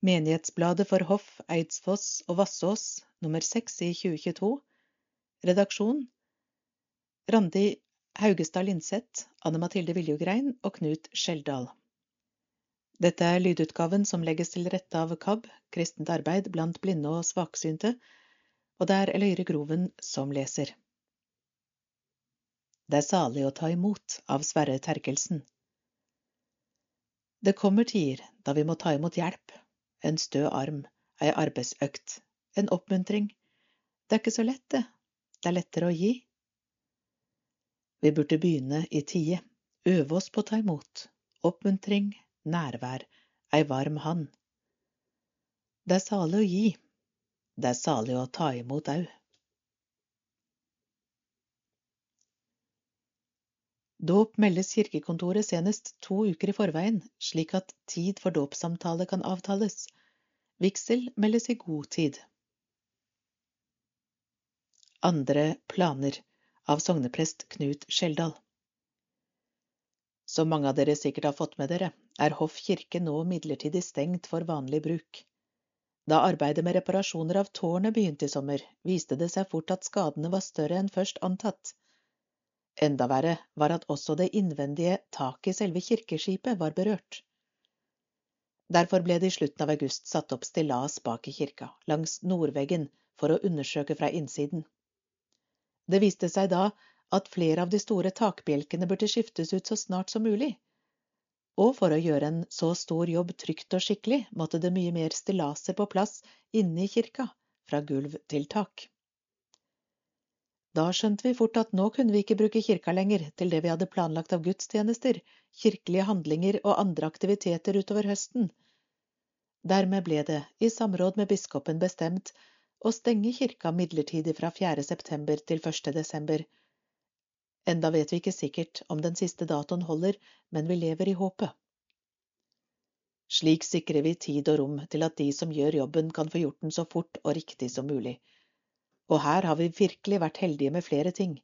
Menighetsbladet for Hoff, Eidsfoss og Vassås nummer 6 i 2022 Redaksjon Randi Haugestad Lindseth, Anne Mathilde Viljugrein og Knut Skjeldal. Dette er lydutgaven som legges til rette av KAB, Kristent arbeid blant blinde og svaksynte, og det er Eløyre Groven som leser. Det er salig å ta imot av Sverre Terkelsen. Det kommer tider da vi må ta imot hjelp, en stø arm, ei arbeidsøkt, en oppmuntring. Det er ikke så lett, det, det er lettere å gi. Vi burde begynne i tide, øve oss på å ta imot, oppmuntring, nærvær, ei varm hand. Det er salig å gi, det er salig å ta imot au. Dåp meldes kirkekontoret senest to uker i forveien, slik at tid for dåpssamtale kan avtales. Vigsel meldes i god tid. Andre planer av sogneprest Knut Skjeldal Som mange av dere sikkert har fått med dere, er Hoff kirke nå midlertidig stengt for vanlig bruk. Da arbeidet med reparasjoner av tårnet begynte i sommer, viste det seg fort at skadene var større enn først antatt. Enda verre var at også det innvendige taket i selve kirkeskipet var berørt. Derfor ble det i slutten av august satt opp stillas bak i kirka, langs nordveggen, for å undersøke fra innsiden. Det viste seg da at flere av de store takbjelkene burde skiftes ut så snart som mulig. Og for å gjøre en så stor jobb trygt og skikkelig, måtte det mye mer stillaser på plass inne i kirka, fra gulv til tak. Da skjønte vi fort at nå kunne vi ikke bruke kirka lenger til det vi hadde planlagt av gudstjenester, kirkelige handlinger og andre aktiviteter utover høsten. Dermed ble det, i samråd med biskopen, bestemt å stenge kirka midlertidig fra 4. september til 1. desember. Enda vet vi ikke sikkert om den siste datoen holder, men vi lever i håpet. Slik sikrer vi tid og rom til at de som gjør jobben, kan få gjort den så fort og riktig som mulig og her har vi virkelig vært heldige med flere ting.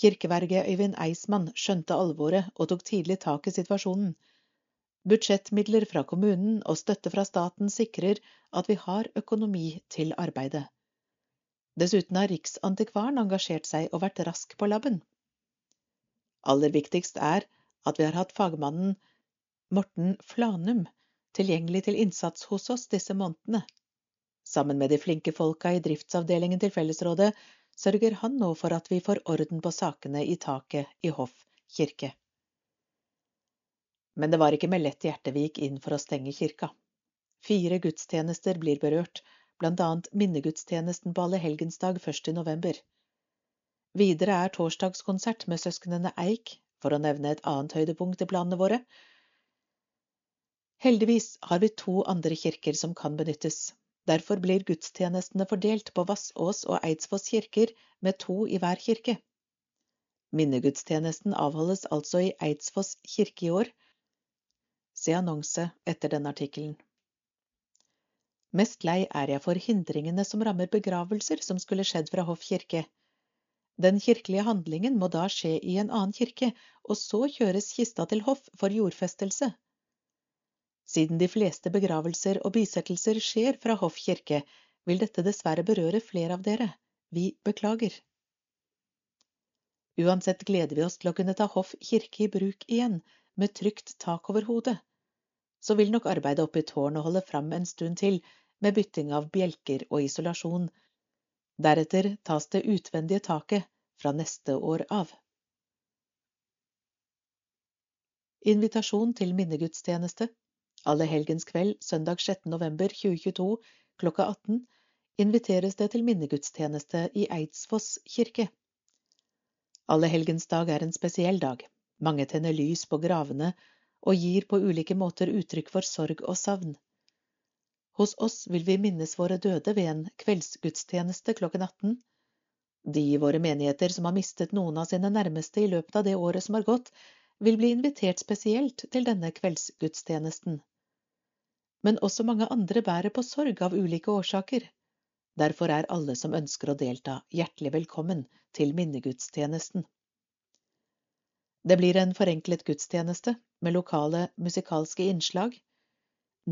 Kirkeverge Øyvind Eismann skjønte alvoret og tok tidlig tak i situasjonen. Budsjettmidler fra kommunen og støtte fra staten sikrer at vi har økonomi til arbeidet. Dessuten har Riksantikvaren engasjert seg og vært rask på labben. Aller viktigst er at vi har hatt fagmannen Morten Flanum tilgjengelig til innsats hos oss disse månedene. Sammen med de flinke folka i driftsavdelingen til fellesrådet sørger han nå for at vi får orden på sakene i taket i Hoff kirke. Men det var ikke med lett hjerte vi gikk inn for å stenge kirka. Fire gudstjenester blir berørt, blant annet minnegudstjenesten på allehelgensdag først i november. Videre er torsdagskonsert med søsknene Eik, for å nevne et annet høydepunkt i planene våre. Heldigvis har vi to andre kirker som kan benyttes, Derfor blir gudstjenestene fordelt på Vassås og Eidsfoss kirker med to i hver kirke. Minnegudstjenesten avholdes altså i Eidsfoss kirke i år. Se annonse etter den artikkelen. Mest lei er jeg for hindringene som rammer begravelser som skulle skjedd fra Hoff kirke. Den kirkelige handlingen må da skje i en annen kirke, og så kjøres kista til hoff for jordfestelse. Siden de fleste begravelser og bisettelser skjer fra Hoff kirke, vil dette dessverre berøre flere av dere. Vi beklager. Uansett gleder vi oss til å kunne ta Hoff kirke i bruk igjen, med trygt tak over hodet. Så vil nok arbeidet oppe i tårnet holde fram en stund til, med bytting av bjelker og isolasjon. Deretter tas det utvendige taket fra neste år av. Invitasjon til minnegudstjeneste Allehelgenskveld søndag 6. november 2022 klokka 18 inviteres det til minnegudstjeneste i Eidsfoss kirke. Allehelgensdag er en spesiell dag. Mange tenner lys på gravene og gir på ulike måter uttrykk for sorg og savn. Hos oss vil vi minnes våre døde ved en kveldsgudstjeneste klokken 18. De i våre menigheter som har mistet noen av sine nærmeste i løpet av det året som har gått, vil bli invitert spesielt til denne kveldsgudstjenesten men også mange andre bærer på sorg av ulike årsaker. Derfor er alle som ønsker å delta, hjertelig velkommen til minnegudstjenesten. Det blir en forenklet gudstjeneste med lokale musikalske innslag.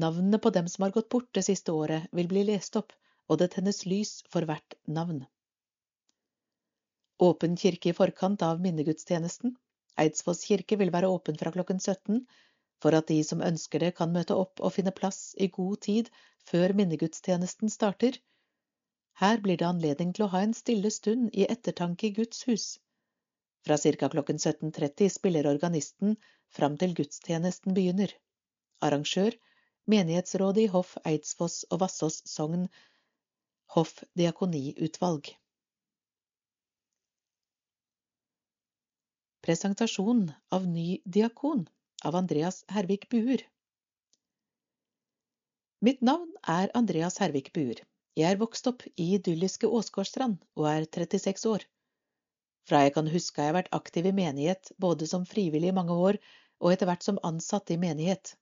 Navnene på dem som har gått bort det siste året, vil bli lest opp, og det tennes lys for hvert navn. Åpen kirke i forkant av minnegudstjenesten. Eidsfoss kirke vil være åpen fra klokken 17, for at de som ønsker det kan møte opp og finne plass i god tid før minnegudstjenesten starter. Her blir det anledning til å ha en stille stund i ettertanke i Guds hus. Fra ca. klokken 17.30 spiller organisten fram til gudstjenesten begynner. Arrangør Menighetsrådet i Hoff, Eidsfoss og Vassås sogn, Hoff diakoniutvalg. Presentasjon av ny diakon av Andreas Hervik Buer. Mitt navn er Andreas Hervik Buer. Jeg er vokst opp i idylliske Åsgårdstrand og er 36 år. Fra jeg kan huske har jeg vært aktiv i menighet, både som frivillig i mange år og etter hvert som ansatt i menighet.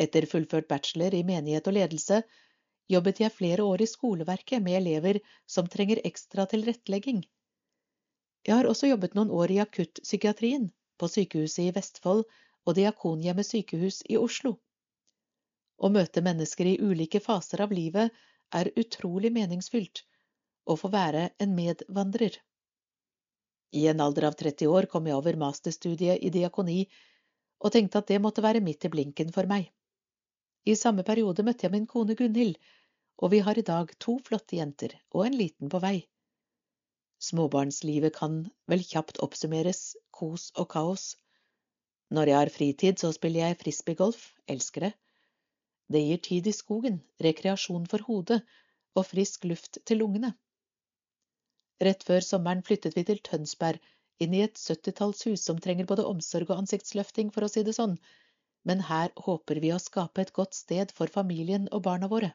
Etter fullført bachelor i menighet og ledelse jobbet jeg flere år i skoleverket med elever som trenger ekstra tilrettelegging. Jeg har også jobbet noen år i akuttpsykiatrien, på sykehuset i Vestfold og Diakonhjemmet sykehus i Oslo. Å møte mennesker i ulike faser av livet er utrolig meningsfylt, å få være en medvandrer. I en alder av 30 år kom jeg over masterstudiet i diakoni og tenkte at det måtte være midt i blinken for meg. I samme periode møtte jeg min kone Gunhild, og vi har i dag to flotte jenter og en liten på vei. Småbarnslivet kan vel kjapt oppsummeres kos og kaos. Når jeg har fritid, så spiller jeg frisbeegolf, elsker det. Det gir tid i skogen, rekreasjon for hodet og frisk luft til lungene. Rett før sommeren flyttet vi til Tønsberg, inn i et syttitallshus som trenger både omsorg og ansiktsløfting, for å si det sånn, men her håper vi å skape et godt sted for familien og barna våre.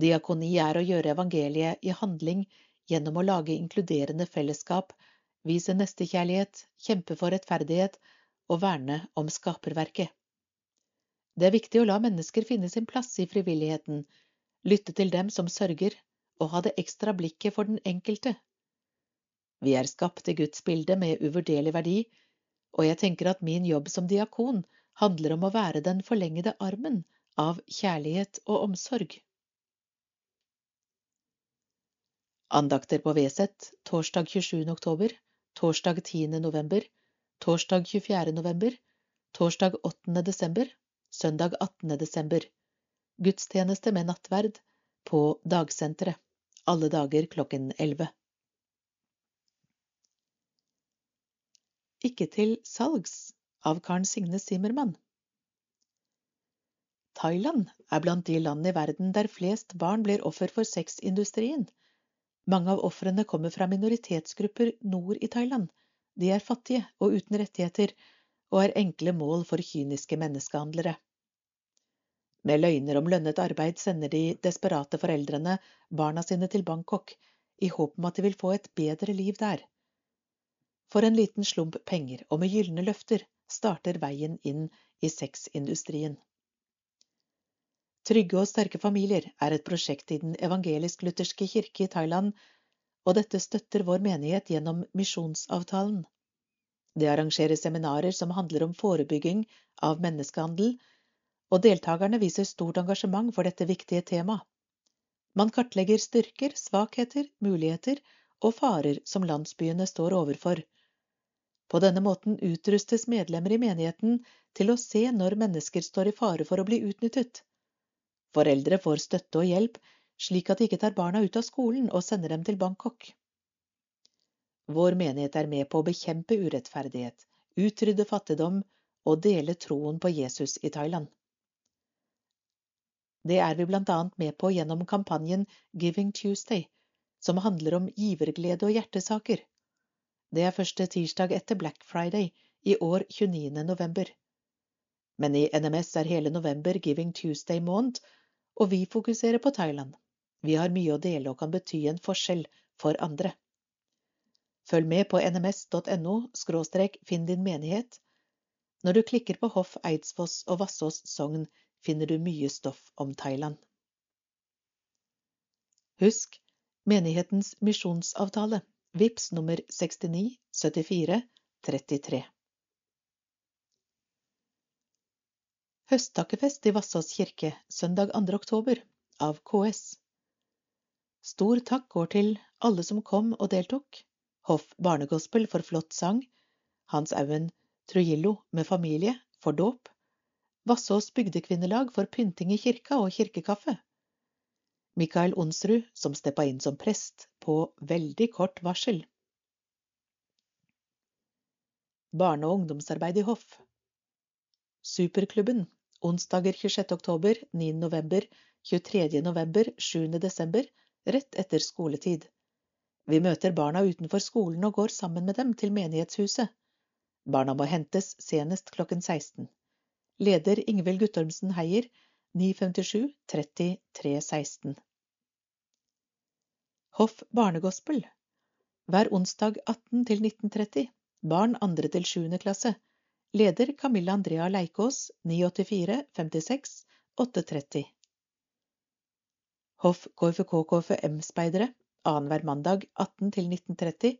Diakoni er å gjøre evangeliet i handling gjennom å lage inkluderende fellesskap, vise nestekjærlighet, kjempe for rettferdighet og verne om skaperverket. Det er viktig å la mennesker finne sin plass i frivilligheten, lytte til dem som sørger, og ha det ekstra blikket for den enkelte. Vi er skapt i Guds bilde med uvurderlig verdi, og jeg tenker at min jobb som diakon handler om å være den forlengede armen av kjærlighet og omsorg. Andakter på Veset torsdag 27. oktober, torsdag 10. november, torsdag 24. november, torsdag 8. desember, søndag 18. desember. Gudstjeneste med nattverd på dagsenteret. Alle dager klokken 11. Ikke til salgs av Karen Signe Simmermann. Thailand er blant de land i verden der flest barn blir offer for sexindustrien. Mange av ofrene kommer fra minoritetsgrupper nord i Thailand. De er fattige og uten rettigheter, og er enkle mål for kyniske menneskehandlere. Med løgner om lønnet arbeid sender de desperate foreldrene barna sine til Bangkok, i håp om at de vil få et bedre liv der. For en liten slump penger og med gylne løfter starter veien inn i sexindustrien. Trygge og sterke familier er et prosjekt i Den evangelisk-lutherske kirke i Thailand, og dette støtter vår menighet gjennom misjonsavtalen. Det arrangeres seminarer som handler om forebygging av menneskehandel, og deltakerne viser stort engasjement for dette viktige temaet. Man kartlegger styrker, svakheter, muligheter og farer som landsbyene står overfor, på denne måten utrustes medlemmer i menigheten til å se når mennesker står i fare for å bli utnyttet. Foreldre får støtte og hjelp, slik at de ikke tar barna ut av skolen og sender dem til Bangkok. Vår menighet er med på å bekjempe urettferdighet, utrydde fattigdom og dele troen på Jesus i Thailand. Det er vi blant annet med på gjennom kampanjen Giving Tuesday, som handler om giverglede og hjertesaker. Det er første tirsdag etter Black Friday, i år 29. november. Men i NMS er hele november Giving Tuesday måned, og vi fokuserer på Thailand. Vi har mye å dele og kan bety en forskjell for andre. Følg med på nms.no – finn din menighet. Når du klikker på Hoff Eidsfoss og Vassås sogn, finner du mye stoff om Thailand. Husk menighetens misjonsavtale. Vips nummer 69 74 33 Høsttakkefest i Vassås kirke søndag 2. oktober av KS. Stor takk går til alle som kom og deltok. Hoff Barnegospel for flott sang. Hans Auen Trujillo med familie for dåp. Vassås bygdekvinnelag for pynting i kirka og kirkekaffe. Mikael Onsrud som steppa inn som prest på veldig kort varsel. Barne- og ungdomsarbeid i hoff. Superklubben onsdager 26. oktober, 9. november, 23. november, 7. desember, rett etter skoletid. Vi møter barna utenfor skolen og går sammen med dem til menighetshuset. Barna må hentes senest klokken 16. Leder Ingvild Guttormsen Heier, 957 30 316. Hoff barnegospel. Hver onsdag 18 til 1930. Barn 2. til 7. klasse. Leder Camilla Andrea Leikås 984 56 830. Hoff KFK KFM-speidere annenhver mandag 18 til 1930.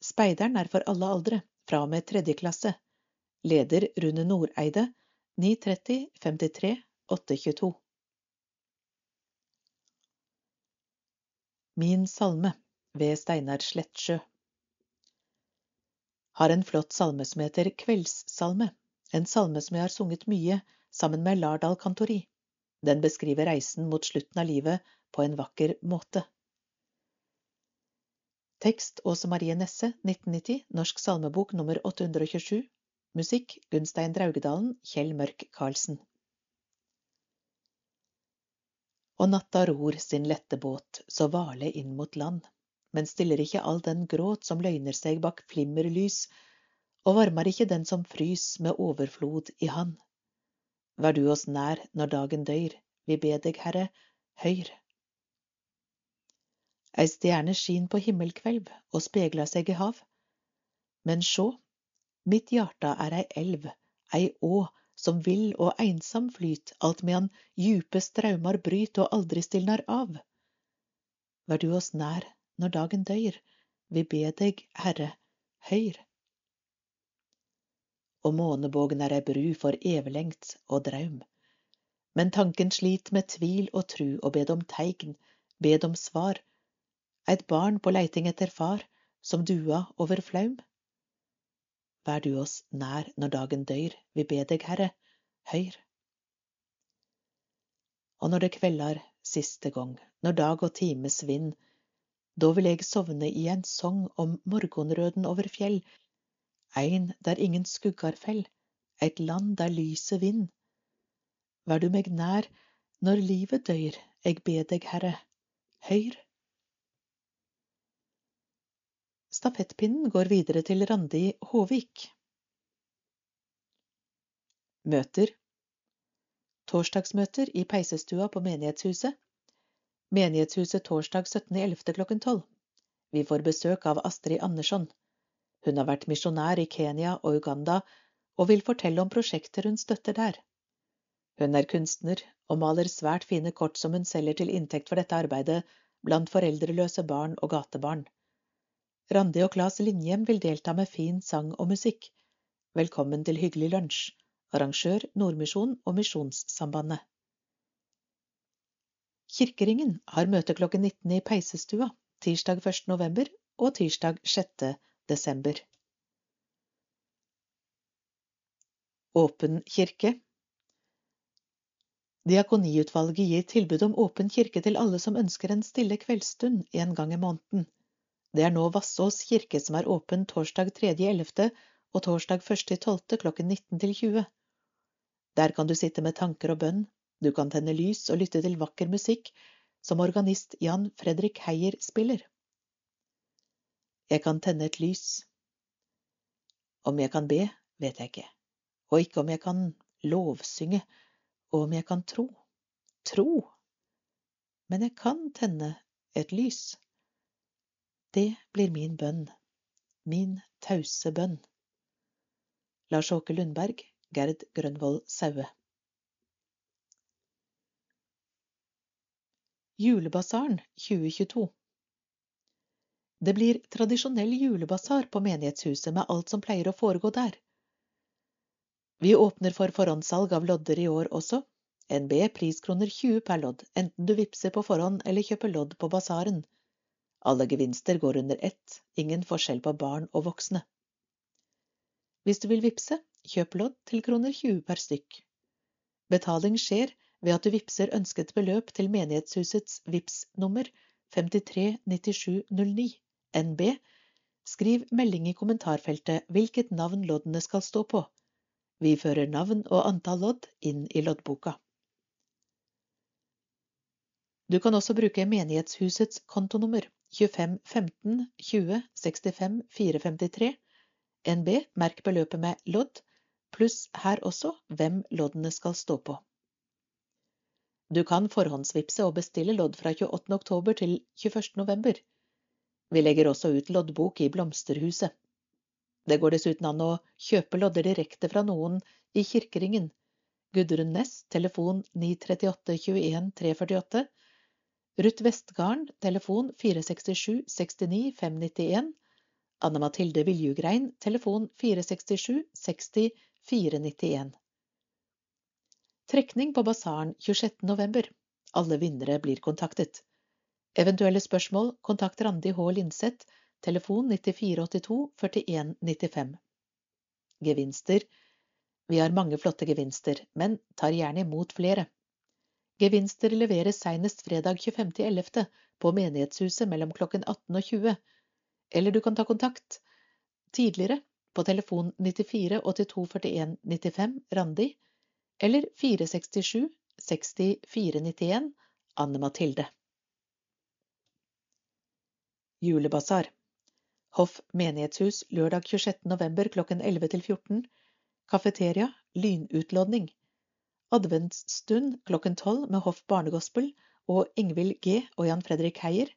Speideren er for alle aldre, fra og med tredje klasse. Leder Rune Noreide 930 53 822. Min salme ved Steinar Slettsjø har en flott salme som heter Kveldssalme, en salme som jeg har sunget mye sammen med Lardal Kantori. Den beskriver reisen mot slutten av livet på en vakker måte. Tekst Åse Marie Nesse, 1990, Norsk salmebok nummer 827. Musikk Gunstein Draugedalen, Kjell Mørk Karlsen. Og natta ror sin lette båt så vale inn mot land men stiller ikke all den gråt som løgner seg bak flimmerlys, og varmer ikke den som frys med overflod i han. Vær du oss nær når dagen døyr, vi be deg, Herre, høyr. Ei stjerne skin på himmelkvelv og spegla seg i hav. Men sjå, mitt hjarta er ei elv, ei å, som vill og einsam flyt, alt medan djupe straumar bryt og aldri stilnar av. Vær du oss nær når dagen døyr, vi be deg, Herre, høyr. Og månebågen er ei bru for evelengt og draum. Men tanken slit med tvil og tru og bed om teign, bed om svar, eit barn på leiting etter far, som dua over flaum. Vær du oss nær når dagen døyr, vi be deg, Herre, høyr. Og når det kveldar siste gong, når dag og times svinn, da vil eg sovne i en song om morgonrøden over fjell, ein der ingen skuggar fell, eit land der lyset vind. Vær du meg nær når livet døyr, eg be deg, Herre, høyr. Stafettpinnen går videre til Randi Håvik. Møter Torsdagsmøter i peisestua på menighetshuset Menighetshuset torsdag 17.11. klokken tolv. Vi får besøk av Astrid Andersson. Hun har vært misjonær i Kenya og Uganda og vil fortelle om prosjekter hun støtter der. Hun er kunstner og maler svært fine kort som hun selger til inntekt for dette arbeidet blant foreldreløse barn og gatebarn. Randi og Claes Linjem vil delta med fin sang og musikk. Velkommen til hyggelig lunsj. Arrangør Nordmisjon og Misjonssambandet. Kirkeringen har møte klokken 19 i Peisestua tirsdag 1. november og tirsdag 6. desember. Åpen kirke Diakoniutvalget gir tilbud om åpen kirke til alle som ønsker en stille kveldsstund en gang i måneden. Det er nå Vassås kirke som er åpen torsdag 3.11. og torsdag 1.12. klokken 19 til 20. Der kan du sitte med tanker og bønn, du kan tenne lys og lytte til vakker musikk som organist Jan Fredrik Heier spiller. Jeg kan tenne et lys. Om jeg kan be, vet jeg ikke, og ikke om jeg kan lovsynge, og om jeg kan tro. Tro! Men jeg kan tenne et lys. Det blir min bønn, min tause bønn. Lars Åke Lundberg, Gerd Grønvoll Saue. Julebasaren 2022 Det blir tradisjonell julebasar på menighetshuset med alt som pleier å foregå der. Vi åpner for forhåndssalg av lodder i år også. NB priskroner 20 per lodd, enten du vippser på forhånd eller kjøper lodd på basaren. Alle gevinster går under ett, ingen forskjell på barn og voksne. Hvis du vil vippse, kjøp lodd til kroner 20 per stykk. Betaling skjer ved at du vippser ønsket beløp til menighetshusets VIPS nummer 539709 NB. Skriv melding i kommentarfeltet hvilket navn loddene skal stå på. Vi fører navn og antall lodd inn i loddboka. Du kan også bruke menighetshusets kontonummer 2515 20 65 453. NB, merk beløpet med lodd, pluss her også hvem loddene skal stå på. Du kan forhåndsvipse og bestille lodd fra 28. oktober til 21. november. Vi legger også ut loddbok i Blomsterhuset. Det går dessuten an å kjøpe lodder direkte fra noen i Kirkeringen. Gudrun Næss, telefon 938 21 348. Ruth Vestgarden, telefon 467 69 591. Anne Mathilde Viljugrein, telefon 467 60 491. Trekning på basaren 26. november. Alle vinnere blir kontaktet. Eventuelle spørsmål, kontakt Randi H. Linseth, telefon 9482 4195. Gevinster. Vi har mange flotte gevinster, men tar gjerne imot flere. Gevinster leveres senest fredag 25.11. på Menighetshuset mellom klokken 18 og 20, eller du kan ta kontakt tidligere på telefon 94 82 41 95 Randi, eller 467 6491 Anne Mathilde. Julebasar Hoff menighetshus lørdag 26. november klokken 11 til 14. Kafeteria lynutlodning. Adventsstund klokken 12 med Hoff barnegospel og Ingvild G og Jan Fredrik Heier.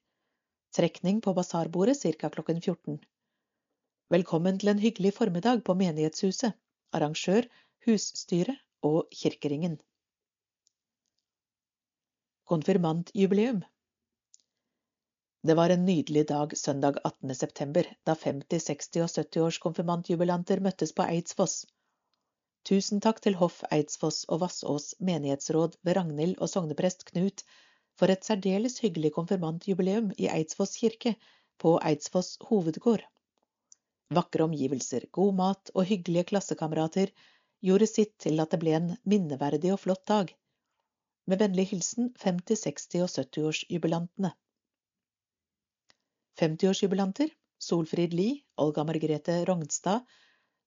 Trekning på basarbordet ca. klokken 14. Velkommen til en hyggelig formiddag på menighetshuset. Arrangør husstyret og Kirkeringen. Konfirmantjubileum Det var en nydelig dag søndag 18. september, da 50-, 60- og 70-års konfirmantjubilanter møttes på Eidsfoss. Tusen takk til Hoff Eidsfoss og Vassås menighetsråd ved Ragnhild og sogneprest Knut for et særdeles hyggelig konfirmantjubileum i Eidsfoss kirke på Eidsfoss hovedgård. Vakre omgivelser, god mat og hyggelige klassekamerater gjorde sitt til at det ble en minneverdig og flott dag. Med vennlig hilsen 50-, 60- og 70-årsjubilantene. 50-årsjubilanter Solfrid Lie, Olga Margrethe Rognstad,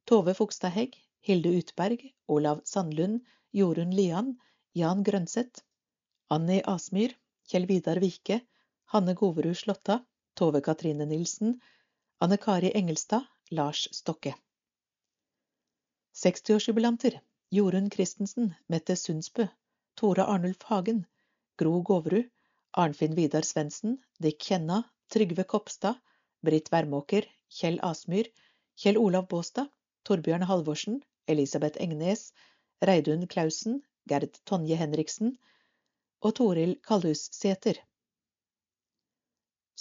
Tove Fogstad Hegg, Hilde Utberg, Olav Sandlund, Jorunn Lian, Jan Grønseth, Annie Asmyr, Kjell Vidar Vike, Hanne Goverud Slåtta, Tove Katrine Nilsen, Anne Kari Engelstad, Lars Stokke. 60-årsjubilanter Jorunn Christensen, Mette Sundsbø, Tore Arnulf Hagen, Gro Goverud, Arnfinn Vidar Svendsen, Dick Kjenna, Trygve Kopstad, Britt Vermåker, Kjell Asmyr, Kjell Olav Båstad, Torbjørn Halvorsen, Elisabeth Engnes, Reidun Klausen, Gerd Tonje Henriksen og Toril Kaldhussæter.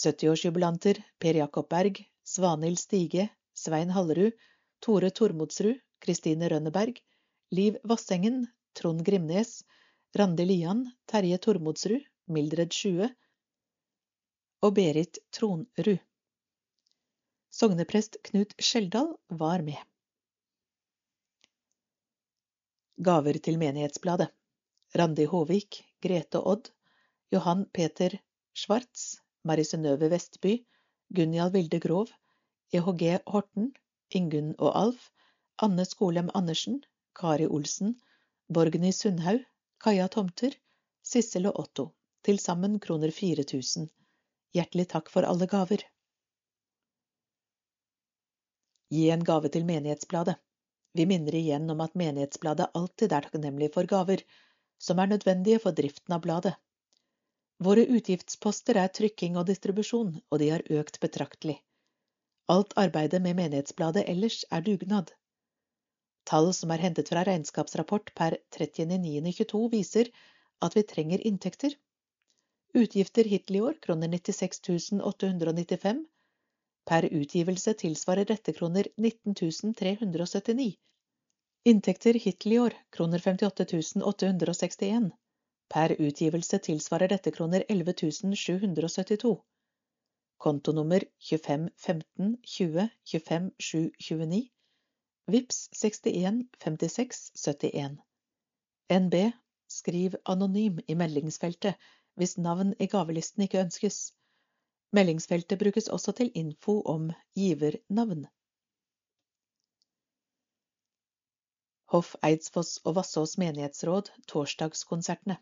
70-årsjubilanter Per Jakob Berg, Svanhild Stige, Svein Hallerud, Tore Tormodsrud, Kristine Rønneberg, Liv Vassengen, Trond Grimnes, Randi Lian, Terje Tormodsrud, Mildred Sjue og Berit Tronrud. Sogneprest Knut Skjeldal var med. Gaver til Menighetsbladet Randi Håvik, Grete Odd, Johan Peter Schwartz, Mari Synnøve Vestby, Gunjal Vilde Grov, EHG Horten, Ingunn og Alf, Anne Skolem Andersen, Kari Olsen, Borgny Sundhaug, Kaja Tomter, Sissel og Otto. Til sammen kroner 4000. Hjertelig takk for alle gaver. Gi en gave til Menighetsbladet. Vi minner igjen om at Menighetsbladet alltid er takknemlig for gaver som er nødvendige for driften av bladet. Våre utgiftsposter er trykking og distribusjon, og de har økt betraktelig. Alt arbeidet med Menighetsbladet ellers er dugnad. Tall som er hentet fra regnskapsrapport per 30.9.22 viser at vi trenger inntekter. Utgifter hittil i år kroner 96 895. Per utgivelse tilsvarer dette kroner 19 379. Inntekter hittil i år kroner 58 861. Per utgivelse tilsvarer dette kroner 11 772. Kontonummer 25 15 20 25 729. Vips 61 56 71. NB Skriv anonym i meldingsfeltet hvis navn i gavelisten ikke ønskes. Meldingsfeltet brukes også til info om givernavn. Hoff Eidsfoss og Vassås menighetsråd torsdagskonsertene.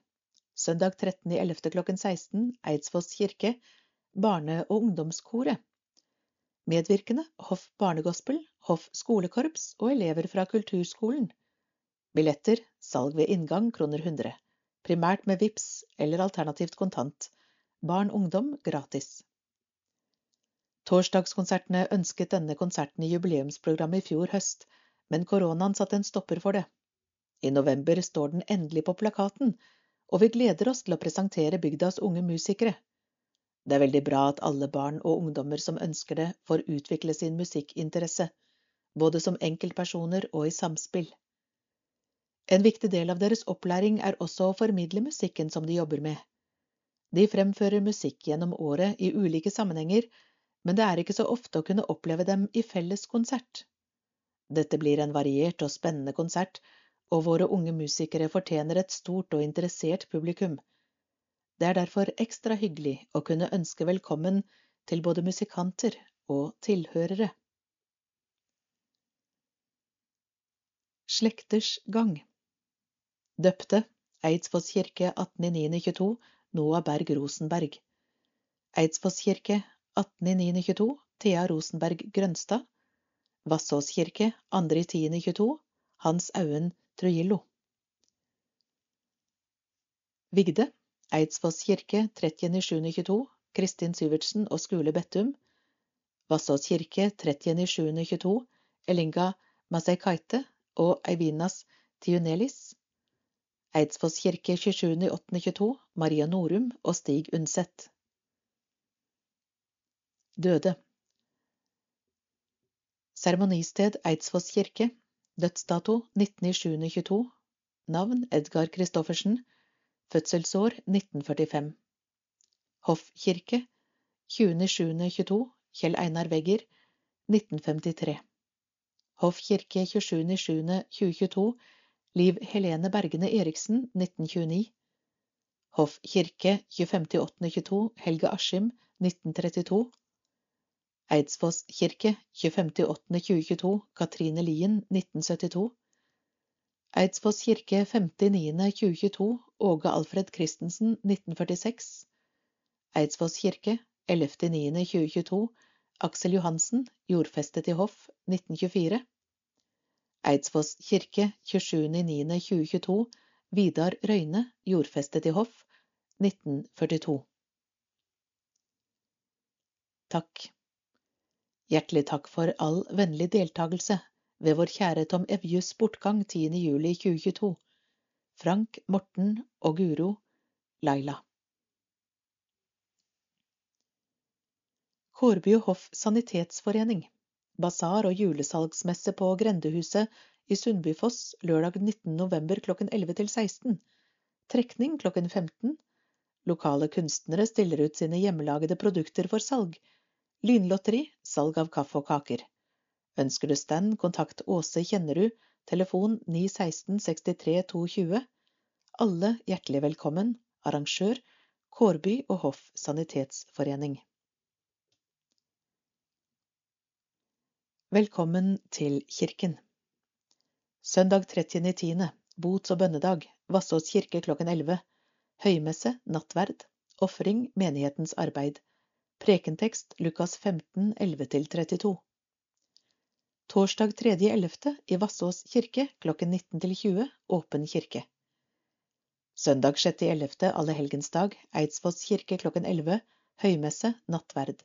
Søndag 13.11. klokken 16 Eidsfoss kirke, barne- og ungdomskoret. Medvirkende Hoff barnegospel, Hoff skolekorps og elever fra kulturskolen. Billetter salg ved inngang kroner 100. Primært med VIPS eller alternativt kontant. Barn-ungdom gratis. Torsdagskonsertene ønsket denne konserten i jubileumsprogrammet i fjor høst, men koronaen satte en stopper for det. I november står den endelig på plakaten, og vi gleder oss til å presentere bygdas unge musikere. Det er veldig bra at alle barn og ungdommer som ønsker det, får utvikle sin musikkinteresse, både som enkeltpersoner og i samspill. En viktig del av deres opplæring er også å formidle musikken som de jobber med. De fremfører musikk gjennom året i ulike sammenhenger, men det er ikke så ofte å kunne oppleve dem i felles konsert. Dette blir en variert og spennende konsert, og våre unge musikere fortjener et stort og interessert publikum. Det er derfor ekstra hyggelig å kunne ønske velkommen til både musikanter og tilhørere. Slekters gang Døpte Eidsfoss kirke 18.9.22 Noah Berg Rosenberg. Eidsfoss kirke 18.9.22 Thea Rosenberg Grønstad. Vassås kirke 2.10.22 Hans Auen Trujillo. Vigde Eidsfoss kirke 30.7.22 Kristin Syvertsen og Skule Bettum. Vassås kirke 30.7.22 Elinga Maseikaite og Eivinas Tiunelis. Eidsvoss kirke 27.8.22 Maria Norum og Stig Undset. Døde. Seremonisted Eidsvoss kirke. Dødsdato 19.7.22. Navn Edgar Christoffersen. Fødselsår 1945. Hoff kirke. 20.7.22. Kjell Einar Wegger. 1953. Hoff kirke 27.7.2022. Liv Helene Bergene Eriksen 1929 Hoff kirke 25.8.22 Helge Askim 1932 Eidsfoss kirke 25.8.2022 Katrine Lien 1972 Eidsfoss kirke 5.9.2022 Åge Alfred Christensen 1946 Eidsvoss kirke 11.9.2022 Aksel Johansen, jordfestet i hoff 1924 Eidsvoss kirke 27.9.2022 Vidar Røyne, jordfestet i hoff 1942 Takk. Hjertelig takk for all vennlig deltakelse ved vår kjære Tom Evjus bortgang 10.07.2022. Frank, Morten og Guro Laila. Kårby og Hoff Sanitetsforening basar og julesalgsmesse på Grendehuset i Sundbyfoss lørdag 19. november klokken 11 til 16. Trekning klokken 15. Lokale kunstnere stiller ut sine hjemmelagede produkter for salg. Lynlotteri, salg av kaffe og kaker. Ønsker du stand, kontakt Åse Kjennerud, telefon 916 63 220. Alle hjertelig velkommen. Arrangør Kårby og Hoff Sanitetsforening. Velkommen til kirken. Søndag 30.10. Bots- og bønnedag. Vassås kirke klokken 11. Høymesse, nattverd. Ofring, menighetens arbeid. Prekentekst Lukas 15, 11-32. Torsdag 3.11. i Vassås kirke klokken 19-20. Åpen kirke. Søndag 6.11. Allehelgensdag. Eidsfoss kirke klokken 11. Høymesse, nattverd.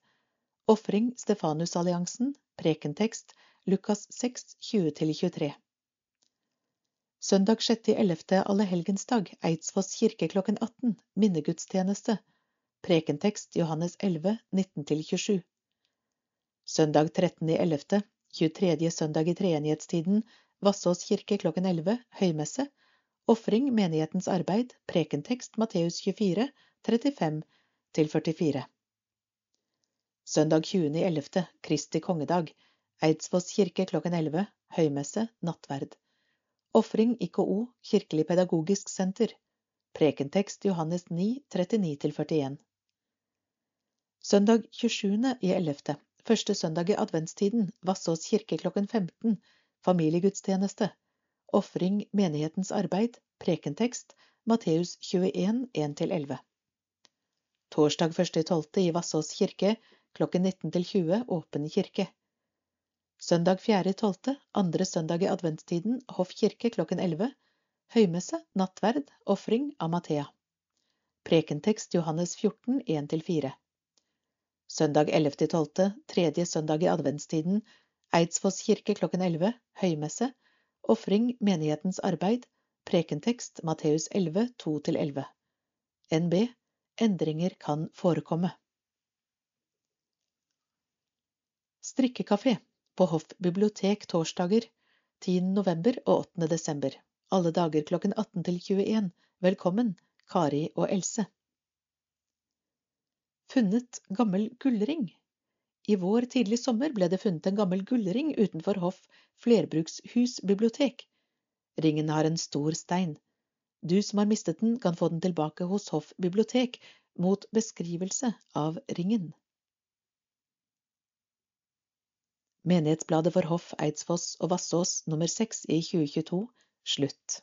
Ofring Stefanusalliansen. Prekentekst Lukas 6, 20-23. Søndag 6.11. Allehelgensdag, Eidsfoss kirke klokken 18. Minnegudstjeneste. Prekentekst Johannes 11, 19-27. Søndag 13.11., 23. søndag i treenighetstiden, Vassås kirke klokken 11, høymesse. Ofring menighetens arbeid, prekentekst Matteus 24, 35 44. Søndag 20.11. Kristi kongedag. Eidsvoss kirke klokken 11, høymesse, nattverd. Ofring IKO, Kirkelig pedagogisk senter. Prekentekst Johannes 9, 39-41. Søndag 27.11. Første søndag i adventstiden, Vassås kirke klokken 15, familiegudstjeneste. Ofring menighetens arbeid, prekentekst, Matteus 21, 1-11. Torsdag 1.12. i Vassås kirke klokken 19-20, åpen kirke. Søndag 4.12., andre søndag i adventstiden, Hoff kirke klokken 11. Høymesse, nattverd, ofring av Mathea. Prekentekst Johannes 14, 1-4. Søndag 11.12., tredje søndag i adventstiden, Eidsfoss kirke klokken 11, høymesse, ofring menighetens arbeid, prekentekst Matteus 11, 2-11. NB Endringer kan forekomme. Strikkekafé på Hoff bibliotek torsdager 10. november og 8. desember. Alle dager klokken 18 til 21. Velkommen, Kari og Else. Funnet gammel gullring. I vår tidlig sommer ble det funnet en gammel gullring utenfor Hoff flerbrukshus bibliotek. Ringen har en stor stein. Du som har mistet den, kan få den tilbake hos Hoff bibliotek mot beskrivelse av ringen. Menighetsbladet for Hoff, Eidsfoss og Vassås nummer 6 i 2022 slutt.